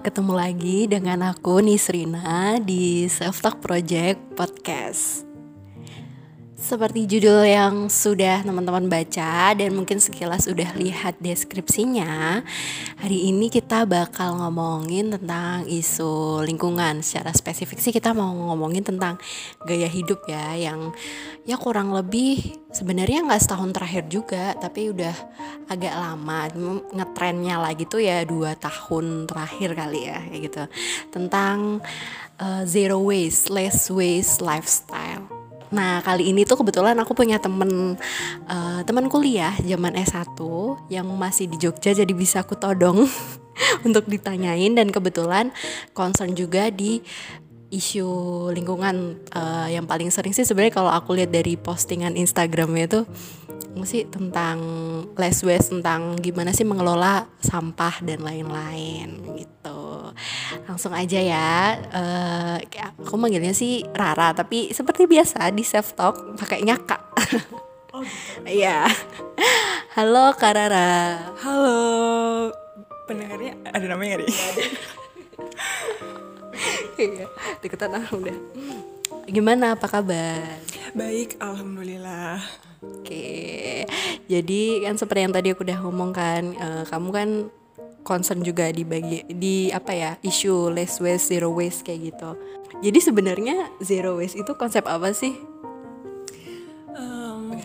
ketemu lagi dengan aku Nisrina di Self Talk Project Podcast. Seperti judul yang sudah teman-teman baca dan mungkin sekilas sudah lihat deskripsinya, hari ini kita bakal ngomongin tentang isu lingkungan. Secara spesifik sih kita mau ngomongin tentang gaya hidup ya, yang ya kurang lebih sebenarnya nggak setahun terakhir juga, tapi udah agak lama. Ngetrennya lagi tuh ya dua tahun terakhir kali ya, kayak gitu. Tentang uh, zero waste, less waste lifestyle Nah kali ini tuh kebetulan aku punya temen uh, teman kuliah zaman S1 yang masih di Jogja jadi bisa aku todong untuk ditanyain. Dan kebetulan concern juga di isu lingkungan uh, yang paling sering sih sebenarnya kalau aku lihat dari postingan Instagramnya itu sih tentang less waste tentang gimana sih mengelola sampah dan lain-lain gitu langsung aja ya. Uh, aku manggilnya sih Rara tapi seperti biasa di self talk pakai nyaka. Oh gitu. iya. Halo Kak Rara. Halo. Pendengarnya ada namanya nih iya deketan ah udah. Gimana? Apa kabar? Baik alhamdulillah. Oke, jadi kan seperti yang tadi aku udah ngomong kan, uh, kamu kan concern juga di bagi di apa ya isu less waste zero waste kayak gitu. Jadi sebenarnya zero waste itu konsep apa sih? Um,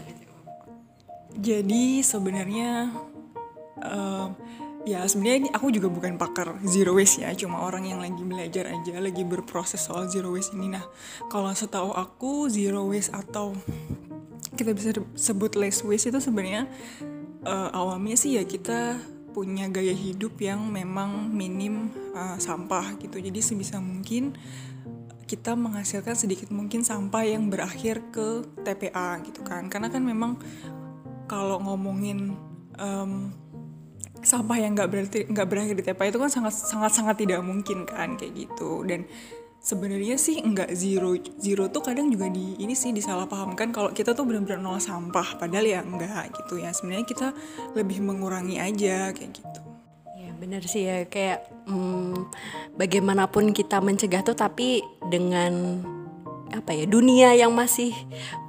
jadi sebenarnya um, ya sebenarnya aku juga bukan pakar zero waste ya cuma orang yang lagi belajar aja lagi berproses soal zero waste ini nah kalau setahu aku zero waste atau kita bisa sebut less waste itu sebenarnya uh, awalnya sih ya kita punya gaya hidup yang memang minim uh, sampah gitu. Jadi sebisa mungkin kita menghasilkan sedikit mungkin sampah yang berakhir ke TPA gitu kan. Karena kan memang kalau ngomongin um, sampah yang nggak berarti nggak berakhir di TPA itu kan sangat sangat sangat tidak mungkin kan kayak gitu. Dan sebenarnya sih enggak zero zero tuh kadang juga di ini sih disalahpahamkan kalau kita tuh benar-benar nol sampah padahal ya enggak gitu ya. Sebenarnya kita lebih mengurangi aja kayak gitu. Ya benar sih ya kayak hmm, bagaimanapun kita mencegah tuh tapi dengan apa ya dunia yang masih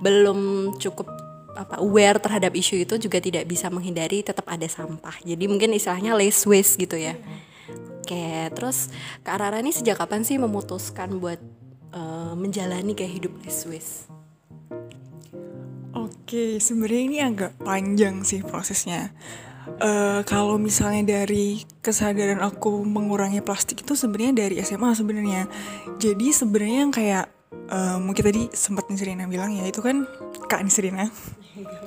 belum cukup apa aware terhadap isu itu juga tidak bisa menghindari tetap ada sampah. Jadi mungkin istilahnya less waste gitu ya Oke, terus Kak Rara ini sejak kapan sih memutuskan buat uh, menjalani kayak hidup di Swiss? Oke, sebenarnya ini agak panjang sih prosesnya. Uh, kalau misalnya dari kesadaran aku mengurangi plastik itu sebenarnya dari SMA sebenarnya. Jadi sebenarnya yang kayak uh, mungkin tadi sempat Nisrina bilang ya itu kan Kak Nisrina.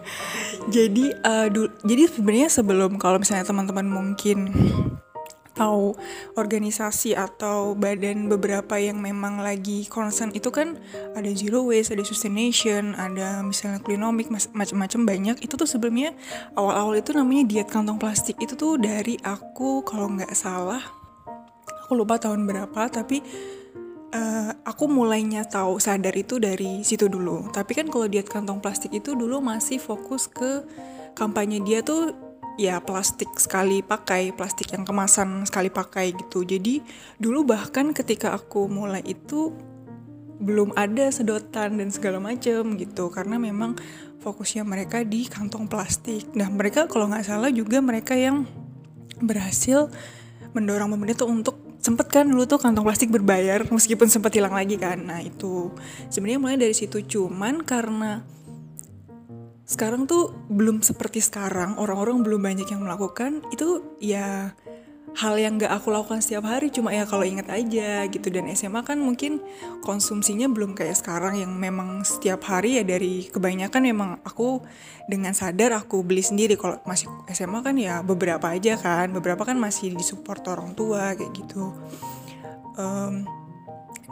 jadi uh, jadi sebenarnya sebelum kalau misalnya teman-teman mungkin atau organisasi atau badan beberapa yang memang lagi concern itu kan ada zero waste, ada sustaination, ada misalnya klinomik macam-macam banyak. Itu tuh sebelumnya awal-awal itu namanya diet kantong plastik. Itu tuh dari aku kalau nggak salah aku lupa tahun berapa tapi uh, aku mulainya tahu sadar itu dari situ dulu. Tapi kan kalau diet kantong plastik itu dulu masih fokus ke kampanye dia tuh ya plastik sekali pakai, plastik yang kemasan sekali pakai gitu. Jadi dulu bahkan ketika aku mulai itu belum ada sedotan dan segala macam gitu karena memang fokusnya mereka di kantong plastik. Nah mereka kalau nggak salah juga mereka yang berhasil mendorong pemerintah untuk sempet kan dulu tuh kantong plastik berbayar meskipun sempat hilang lagi kan. Nah itu sebenarnya mulai dari situ cuman karena sekarang tuh belum seperti sekarang orang-orang belum banyak yang melakukan. Itu ya hal yang gak aku lakukan setiap hari cuma ya kalau inget aja gitu. Dan SMA kan mungkin konsumsinya belum kayak sekarang yang memang setiap hari ya dari kebanyakan memang aku dengan sadar aku beli sendiri. Kalau masih SMA kan ya beberapa aja kan beberapa kan masih disupport orang tua kayak gitu. Um,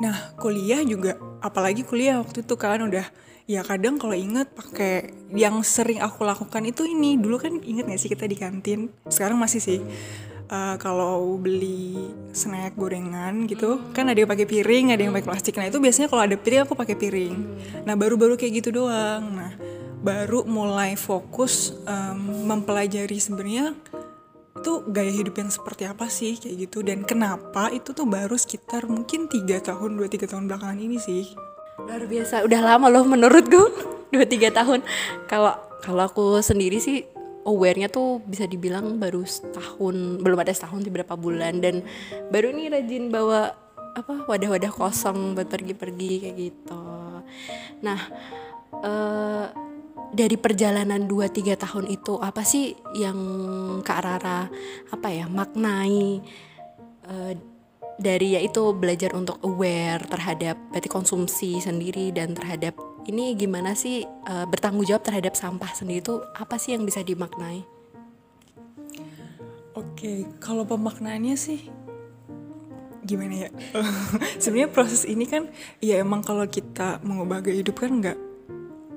nah kuliah juga apalagi kuliah waktu itu kan udah ya kadang kalau inget pakai yang sering aku lakukan itu ini. Dulu kan inget gak sih kita di kantin? Sekarang masih sih. Uh, kalau beli snack gorengan gitu kan ada yang pakai piring ada yang pakai plastik. Nah itu biasanya kalau ada piring aku pakai piring. Nah baru-baru kayak gitu doang. Nah baru mulai fokus um, mempelajari sebenarnya tuh gaya hidup yang seperti apa sih kayak gitu. Dan kenapa itu tuh baru sekitar mungkin tiga tahun dua tiga tahun belakangan ini sih luar biasa. Udah lama loh menurutku. Dua tiga tahun. Kalau kalau aku sendiri sih awarenya tuh bisa dibilang baru setahun belum ada setahun beberapa bulan. Dan baru ini rajin bawa apa wadah-wadah kosong buat pergi-pergi kayak gitu. Nah uh, dari perjalanan 2-3 tahun itu apa sih yang Kak Rara apa ya maknai uh, dari yaitu belajar untuk aware terhadap berarti konsumsi sendiri dan terhadap ini gimana sih uh, bertanggung jawab terhadap sampah sendiri itu apa sih yang bisa dimaknai? Oke, kalau pemaknaannya sih gimana ya? Sebenarnya proses ini kan ya emang kalau kita mengubah gaya hidup kan nggak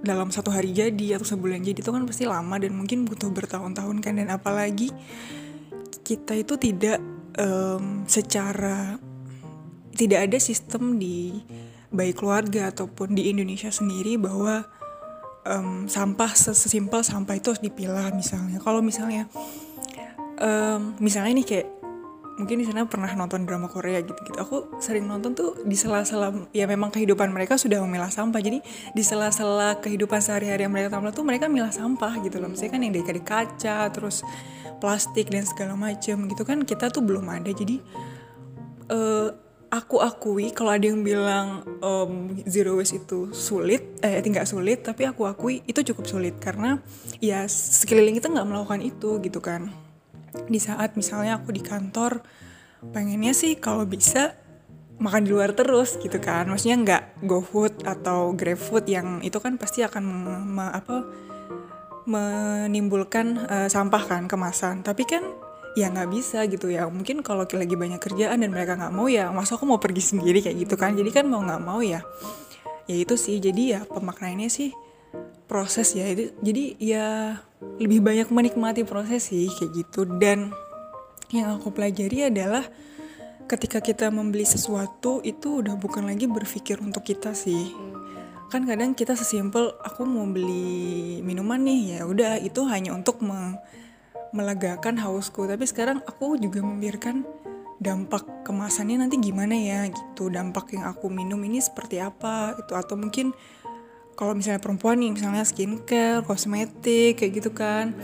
dalam satu hari jadi atau sebulan jadi itu kan pasti lama dan mungkin butuh bertahun-tahun kan dan apalagi kita itu tidak um, secara tidak ada sistem di baik keluarga ataupun di Indonesia sendiri bahwa um, sampah sesimpel sampah itu harus dipilah misalnya. Kalau misalnya um, misalnya ini kayak mungkin di sana pernah nonton drama Korea gitu-gitu. Aku sering nonton tuh di sela-sela ya memang kehidupan mereka sudah memilah sampah. Jadi di sela-sela kehidupan sehari-hari yang mereka tampil tuh mereka milah sampah gitu loh. Misalnya kan yang dari kaca, terus plastik dan segala macam gitu kan kita tuh belum ada. Jadi uh, aku akui kalau ada yang bilang um, zero waste itu sulit, eh tidak sulit, tapi aku akui itu cukup sulit karena ya sekeliling kita nggak melakukan itu gitu kan di saat misalnya aku di kantor pengennya sih kalau bisa makan di luar terus gitu kan. Maksudnya nggak go food atau grab food yang itu kan pasti akan apa menimbulkan uh, sampah kan kemasan. Tapi kan ya nggak bisa gitu ya. Mungkin kalau lagi banyak kerjaan dan mereka nggak mau ya masa aku mau pergi sendiri kayak gitu kan? Jadi kan mau nggak mau ya ya itu sih. Jadi ya pemaknainya sih proses ya. Jadi ya lebih banyak menikmati proses sih kayak gitu. Dan yang aku pelajari adalah ketika kita membeli sesuatu itu udah bukan lagi berpikir untuk kita sih. Kan kadang kita sesimpel aku mau beli minuman nih. Ya udah itu hanya untuk me melegakan hausku. Tapi sekarang aku juga memikirkan dampak kemasannya nanti gimana ya gitu. Dampak yang aku minum ini seperti apa itu atau mungkin kalau misalnya perempuan nih misalnya skincare kosmetik kayak gitu kan.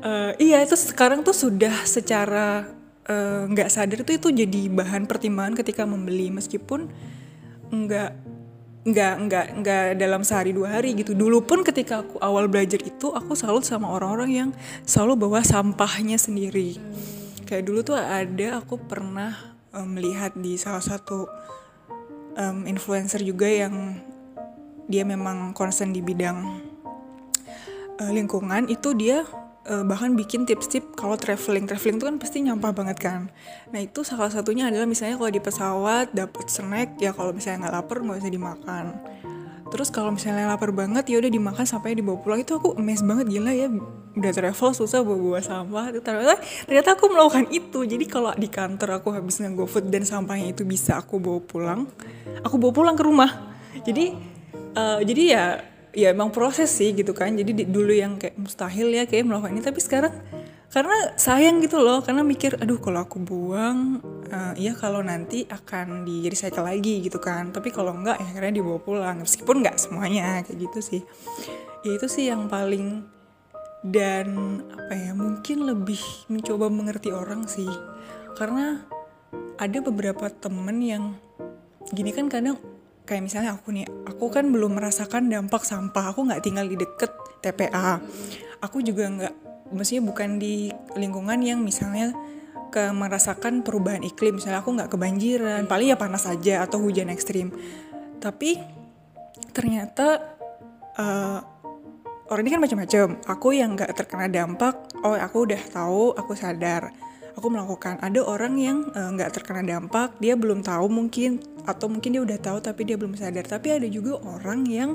Uh, iya itu sekarang tuh sudah secara eh, nggak uh, sadar tuh itu jadi bahan pertimbangan ketika membeli. Meskipun nggak nggak nggak nggak dalam sehari dua hari gitu. Dulu pun ketika aku awal belajar itu aku selalu sama orang-orang yang selalu bawa sampahnya sendiri. Kayak dulu tuh ada aku pernah um, melihat di salah satu um, influencer juga yang dia memang concern di bidang uh, lingkungan itu dia uh, bahkan bikin tips-tips kalau traveling. Traveling itu kan pasti nyampah banget kan. Nah itu salah satunya adalah misalnya kalau di pesawat dapat snack ya kalau misalnya nggak lapar nggak usah dimakan. Terus kalau misalnya lapar banget ya udah dimakan sampai dibawa pulang. Itu aku emes banget gila ya udah travel susah bawa bawa sampah ternyata ternyata aku melakukan itu. Jadi kalau di kantor aku habis nge food dan sampahnya itu bisa aku bawa pulang aku bawa pulang ke rumah. Jadi uh, jadi ya ya emang proses sih gitu kan. Jadi di, dulu yang kayak mustahil ya kayak melakukan ini. Tapi sekarang karena sayang gitu loh. Karena mikir aduh kalau aku buang uh, ya kalau nanti akan di recycle lagi gitu kan. Tapi kalau enggak ya akhirnya dibawa pulang. Meskipun nggak semuanya kayak gitu sih. Ya itu sih yang paling dan apa ya mungkin lebih mencoba mengerti orang sih. Karena ada beberapa temen yang gini kan kadang kayak misalnya aku nih aku kan belum merasakan dampak sampah. Aku nggak tinggal di deket TPA aku juga nggak maksudnya bukan di lingkungan yang misalnya ke merasakan perubahan iklim. Misalnya aku nggak kebanjiran paling ya panas saja atau hujan ekstrim. Tapi ternyata uh, orang ini kan macam-macam. Aku yang nggak terkena dampak oh aku udah tahu aku sadar aku melakukan. Ada orang yang eh, nggak uh, terkena dampak dia belum tahu mungkin atau mungkin dia udah tahu tapi dia belum sadar. Tapi ada juga orang yang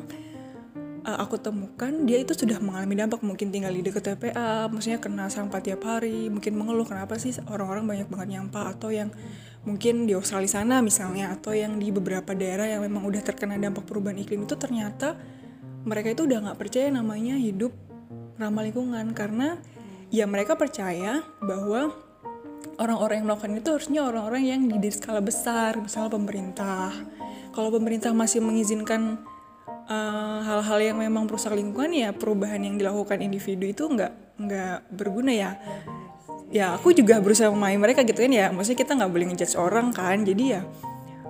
uh, aku temukan dia itu sudah mengalami dampak. Mungkin tinggal di dekat TPA maksudnya kena sampah tiap hari mungkin mengeluh. Kenapa sih orang-orang banyak banget nyampah? Atau yang mungkin di Australia sana misalnya atau yang di beberapa daerah yang memang udah terkena dampak perubahan iklim itu ternyata mereka itu udah nggak percaya namanya hidup ramah lingkungan. Karena ya mereka percaya bahwa orang-orang yang melakukan itu harusnya orang-orang yang di skala besar misalnya pemerintah. Kalau pemerintah masih mengizinkan eh, hal-hal uh, yang memang merusak lingkungan ya perubahan yang dilakukan individu itu nggak nggak berguna ya. Ya aku juga berusaha memahami mereka gitu kan ya. Maksudnya kita nggak boleh ngejudge orang kan. Jadi ya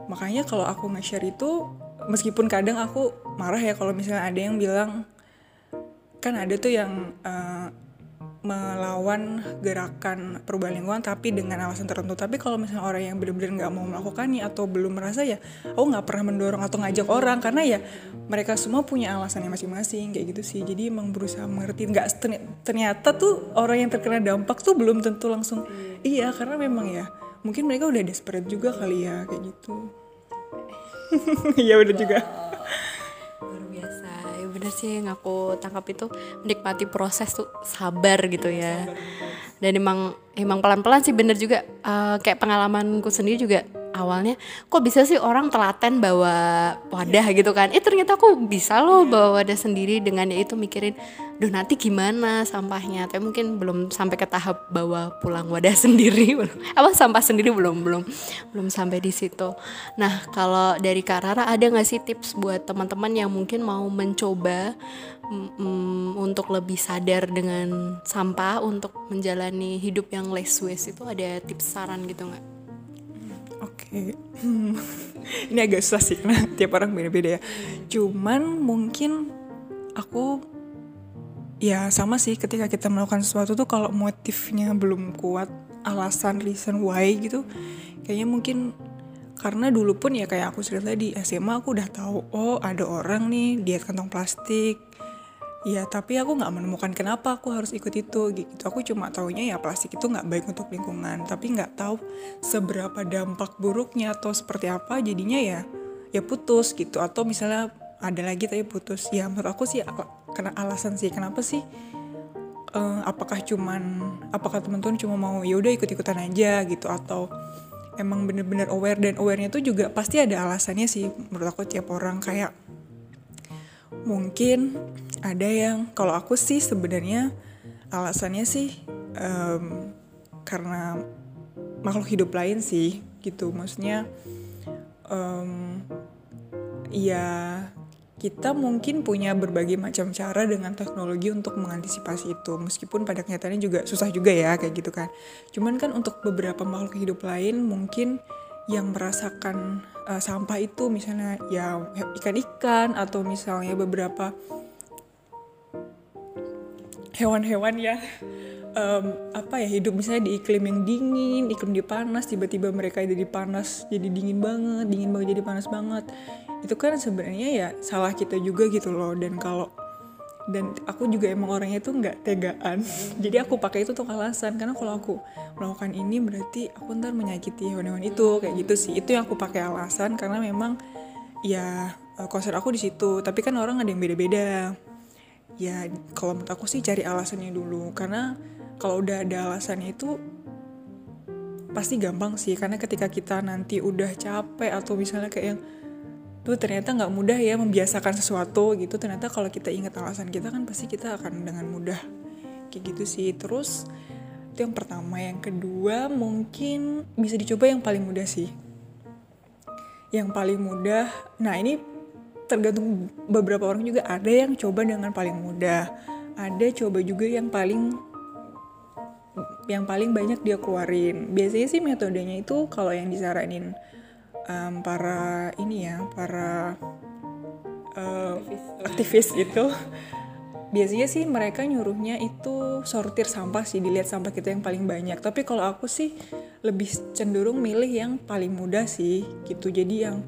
makanya kalau aku nge-share itu meskipun kadang aku marah ya kalau misalnya ada yang bilang kan ada tuh yang uh, melawan gerakan perubahan lingkungan tapi dengan alasan tertentu. Tapi kalau misalnya orang yang benar-benar nggak mau melakukannya atau belum merasa ya aku nggak pernah mendorong atau ngajak orang karena ya mereka semua punya alasannya masing-masing kayak gitu sih. Jadi emang berusaha mengerti. Nggak ternyata tuh orang yang terkena dampak tuh belum tentu langsung iya karena memang ya mungkin mereka udah desperate juga kali ya kayak gitu. Iya udah juga bener sih yang aku tangkap itu menikmati proses tuh sabar gitu ya. Dan emang emang pelan-pelan sih bener juga. Uh, kayak pengalamanku sendiri juga awalnya kok bisa sih orang telaten bawa wadah gitu kan? Eh ternyata aku bisa loh bawa wadah sendiri dengan ya itu mikirin duh nanti gimana sampahnya? Tapi mungkin belum sampai ke tahap bawa pulang wadah sendiri apa sampah sendiri belum belum belum sampai di situ. Nah kalau dari Karara ada nggak sih tips buat teman-teman yang mungkin mau mencoba mm, untuk lebih sadar dengan sampah untuk menjalani hidup yang less waste itu? Ada tips saran gitu nggak Oke, okay. ini agak susah sih karena tiap orang beda-beda ya. Cuman mungkin aku ya sama sih ketika kita melakukan sesuatu tuh kalau motifnya belum kuat, alasan reason why gitu, kayaknya mungkin karena dulu pun ya kayak aku cerita di SMA aku udah tahu oh ada orang nih diet kantong plastik Iya, tapi aku nggak menemukan kenapa aku harus ikut itu gitu. Aku cuma taunya ya plastik itu nggak baik untuk lingkungan, tapi nggak tahu seberapa dampak buruknya atau seperti apa. Jadinya ya ya putus gitu. Atau misalnya ada lagi tapi putus. Ya menurut aku sih karena alasan sih kenapa sih? Uh, apakah cuman apakah teman-teman cuma mau ya udah ikut-ikutan aja gitu atau emang bener-bener aware dan awarenya tuh juga pasti ada alasannya sih menurut aku tiap orang kayak mungkin ada yang kalau aku sih sebenarnya alasannya sih um, karena makhluk hidup lain sih gitu. Maksudnya um, ya kita mungkin punya berbagai macam cara dengan teknologi untuk mengantisipasi itu. Meskipun pada kenyataannya juga susah juga ya kayak gitu kan. Cuman kan untuk beberapa makhluk hidup lain mungkin yang merasakan uh, sampah itu misalnya ya ikan-ikan atau misalnya beberapa hewan-hewan ya um, apa ya hidup misalnya di iklim yang dingin, iklim di panas, tiba-tiba mereka jadi panas, jadi dingin banget, dingin banget jadi panas banget. Itu kan sebenarnya ya salah kita juga gitu loh. Dan kalau dan aku juga emang orangnya itu nggak tegaan. Jadi aku pakai itu tuh alasan. Karena kalau aku melakukan ini berarti aku ntar menyakiti hewan-hewan itu kayak gitu sih. Itu yang aku pakai alasan karena memang ya eh, konser aku di situ. Tapi kan orang ada yang beda-beda ya kalau menurut aku sih cari alasannya dulu. Karena kalau udah ada alasannya itu pasti gampang sih. Karena ketika kita nanti udah capek atau misalnya kayak yang tuh ternyata nggak mudah ya membiasakan sesuatu gitu ternyata kalau kita ingat alasan kita kan pasti kita akan dengan mudah kayak gitu sih. Terus itu yang pertama. Yang kedua mungkin bisa dicoba yang paling mudah sih. Yang paling mudah nah ini tergantung beberapa orang juga. Ada yang coba dengan paling mudah. Ada coba juga yang paling yang paling banyak dia keluarin. Biasanya sih metodenya itu kalau yang disaranin um, para ini ya para uh, aktivis. itu biasanya sih mereka nyuruhnya itu sortir sampah sih dilihat sampah kita yang paling banyak. Tapi kalau aku sih lebih cenderung milih yang paling mudah sih gitu. Jadi yang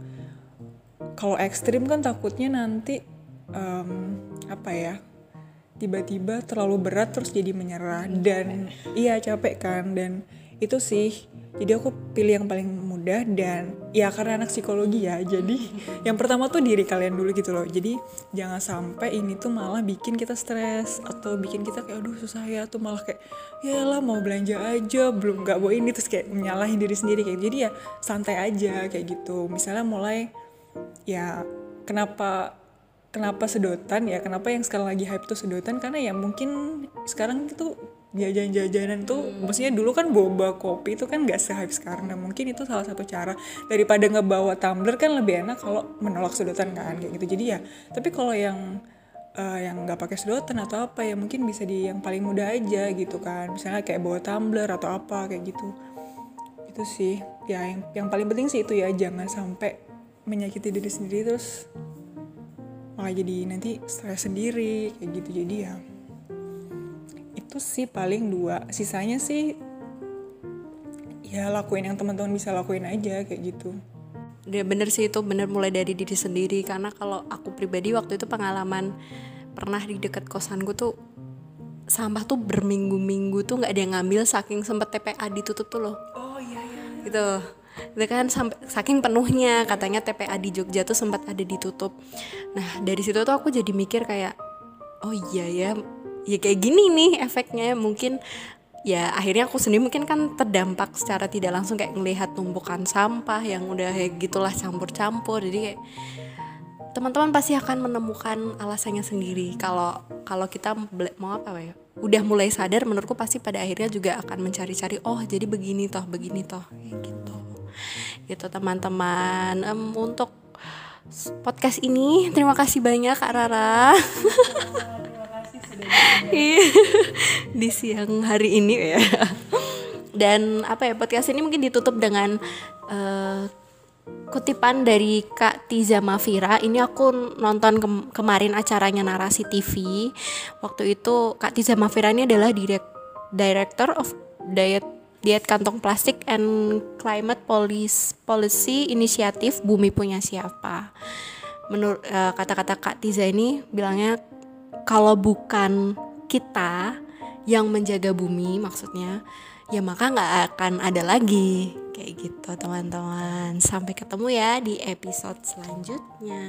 kalau ekstrim kan takutnya nanti um, apa ya tiba-tiba terlalu berat terus jadi menyerah dan iya capek kan. Dan itu sih jadi aku pilih yang paling mudah dan ya karena anak psikologi ya jadi yang pertama tuh diri kalian dulu gitu loh. Jadi jangan sampai ini tuh malah bikin kita stres atau bikin kita kayak aduh susah ya tuh malah kayak ya lah mau belanja aja belum nggak bawa ini terus kayak menyalahin diri sendiri kayak jadi ya santai aja kayak gitu. Misalnya mulai ya kenapa kenapa sedotan ya? Kenapa yang sekarang lagi hype tuh sedotan? Karena ya mungkin sekarang itu jajan-jajanan tuh maksudnya dulu kan boba kopi itu kan gak sehype sekarang. Nah mungkin itu salah satu cara daripada ngebawa tumbler kan lebih enak kalau menolak sedotan kan kayak gitu. Jadi ya tapi kalau yang uh, yang nggak pakai sedotan atau apa ya mungkin bisa di yang paling mudah aja gitu kan. Misalnya kayak bawa tumbler atau apa kayak gitu. Itu sih ya yang yang paling penting sih itu ya jangan sampai menyakiti diri sendiri terus malah jadi nanti stres sendiri kayak gitu. Jadi ya itu sih paling dua. Sisanya sih ya lakuin yang teman-teman bisa lakuin aja kayak gitu. Dia bener sih itu bener mulai dari diri sendiri. Karena kalau aku pribadi waktu itu pengalaman pernah di dekat kosanku tuh sampah tuh berminggu-minggu tuh nggak ada yang ngambil saking sempet TPA ditutup tuh loh. Oh iya iya, iya. gitu itu kan sampai saking penuhnya katanya TPA di Jogja tuh sempat ada ditutup. Nah dari situ tuh aku jadi mikir kayak oh iya ya ya kayak gini nih efeknya mungkin ya akhirnya aku sendiri mungkin kan terdampak secara tidak langsung kayak ngelihat tumpukan sampah yang udah kayak gitulah campur-campur. Jadi kayak teman-teman pasti akan menemukan alasannya sendiri. Kalau kalau kita mau apa ya udah mulai sadar menurutku pasti pada akhirnya juga akan mencari-cari oh jadi begini toh begini toh kayak gitu gitu teman-teman. Um, untuk podcast ini terima kasih banyak kak Rara. Iya. di siang hari ini ya. Dan apa ya podcast ini mungkin ditutup dengan uh, kutipan dari Kak Tiza Mafira. Ini aku nonton ke kemarin acaranya Narasi TV waktu itu Kak Tiza Mafira ini adalah direct Director of Diet Diet Kantong Plastik and Climate Policy, Policy Inisiatif Bumi Punya Siapa. Menurut uh, kata-kata Kak Tiza ini bilangnya kalau bukan kita yang menjaga bumi maksudnya ya maka nggak akan ada lagi. Kayak gitu teman-teman. Sampai ketemu ya di episode selanjutnya